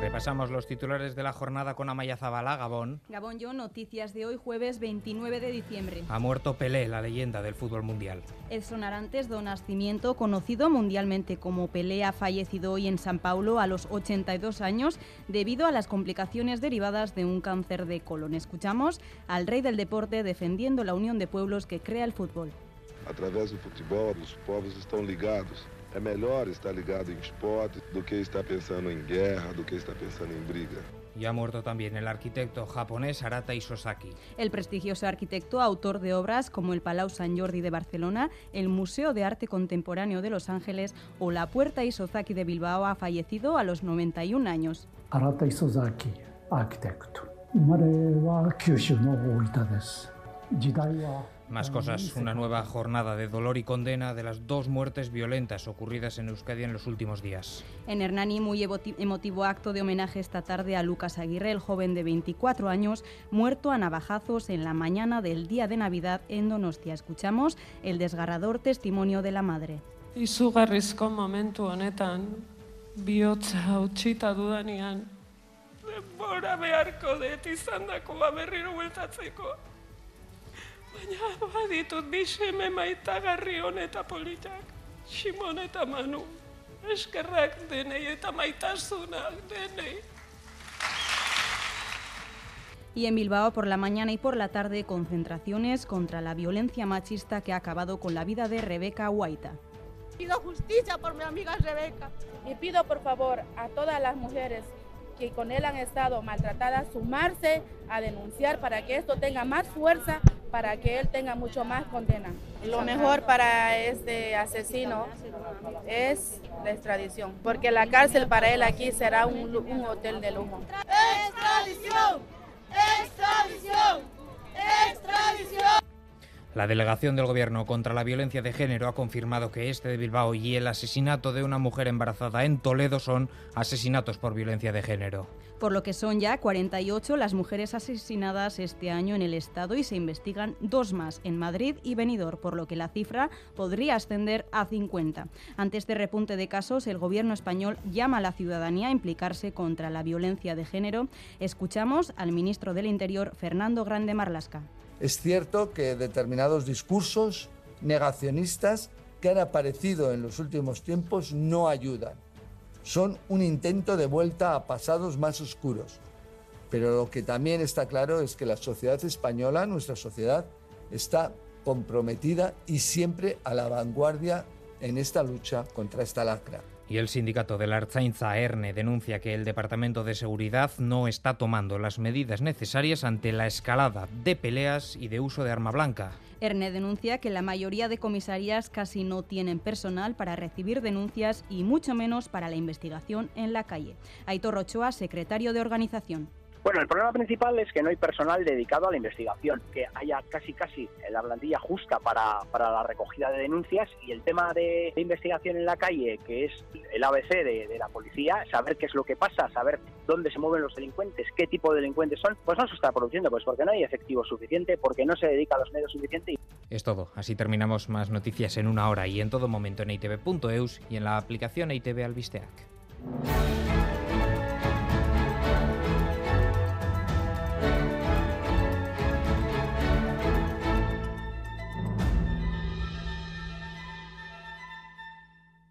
Repasamos los titulares de la jornada con Amaya Zabala, Gabón. Gabón Yo, noticias de hoy, jueves 29 de diciembre. Ha muerto Pelé, la leyenda del fútbol mundial. El sonarantes do Nascimento, conocido mundialmente como Pelé, ha fallecido hoy en San Paulo a los 82 años debido a las complicaciones derivadas de un cáncer de colon. Escuchamos al rey del deporte defendiendo la unión de pueblos que crea el fútbol. A través del fútbol, los pueblos están ligados. Es mejor estar ligado en esporte do que estar pensando en guerra, do que estar pensando en briga. Y ha muerto también el arquitecto japonés Arata Isozaki. El prestigioso arquitecto, autor de obras como el Palau San Jordi de Barcelona, el Museo de Arte Contemporáneo de Los Ángeles o la Puerta Isozaki de Bilbao, ha fallecido a los 91 años. Arata Isozaki, arquitecto. Más ah, cosas, una nueva jornada de dolor y condena de las dos muertes violentas ocurridas en Euskadi en los últimos días. En Hernani, muy emotivo acto de homenaje esta tarde a Lucas Aguirre, el joven de 24 años, muerto a navajazos en la mañana del día de Navidad en Donostia. Escuchamos el desgarrador testimonio de la madre. Y su Izugarrizko momentu honetan, bihotza hautsita dudanean, denbora beharko dut izandakoa berriro bueltatzeko. Baina baditut bi seme maitagarri honeta politak, Simon eta Manu. Eskerrak denei eta maitasunak denei. Y en Bilbao, por la mañana y por la tarde, concentraciones contra la violencia machista que ha acabado con la vida de Rebeca Guaita. Pido justicia por mi amiga Rebeca. Y pido por favor a todas las mujeres que con él han estado maltratadas sumarse a denunciar para que esto tenga más fuerza, para que él tenga mucho más condena. Lo mejor para este asesino es la extradición, porque la cárcel para él aquí será un, hotel de lujo. ¡Extradición! ¡Extradición! La delegación del Gobierno contra la violencia de género ha confirmado que este de Bilbao y el asesinato de una mujer embarazada en Toledo son asesinatos por violencia de género. Por lo que son ya 48 las mujeres asesinadas este año en el Estado y se investigan dos más en Madrid y Benidorm, por lo que la cifra podría ascender a 50. Ante este repunte de casos, el Gobierno español llama a la ciudadanía a implicarse contra la violencia de género. Escuchamos al ministro del Interior, Fernando Grande Marlasca. Es cierto que determinados discursos negacionistas que han aparecido en los últimos tiempos no ayudan. Son un intento de vuelta a pasados más oscuros. Pero lo que también está claro es que la sociedad española, nuestra sociedad, está comprometida y siempre a la vanguardia en esta lucha contra esta lacra. Y el sindicato de la Arzainza ERNE denuncia que el Departamento de Seguridad no está tomando las medidas necesarias ante la escalada de peleas y de uso de arma blanca. ERNE denuncia que la mayoría de comisarías casi no tienen personal para recibir denuncias y mucho menos para la investigación en la calle. Aitor Ochoa, secretario de organización. Bueno, el problema principal es que no hay personal dedicado a la investigación, que haya casi casi la plantilla justa para, para la recogida de denuncias y el tema de, investigación en la calle, que es el ABC de, de, la policía, saber qué es lo que pasa, saber dónde se mueven los delincuentes, qué tipo de delincuentes son, pues no se está produciendo, pues porque no hay efectivo suficiente, porque no se dedica a los medios suficientes. Es todo, así terminamos más noticias en una hora y en todo momento en itv.eus y en la aplicación ITV Albisteac.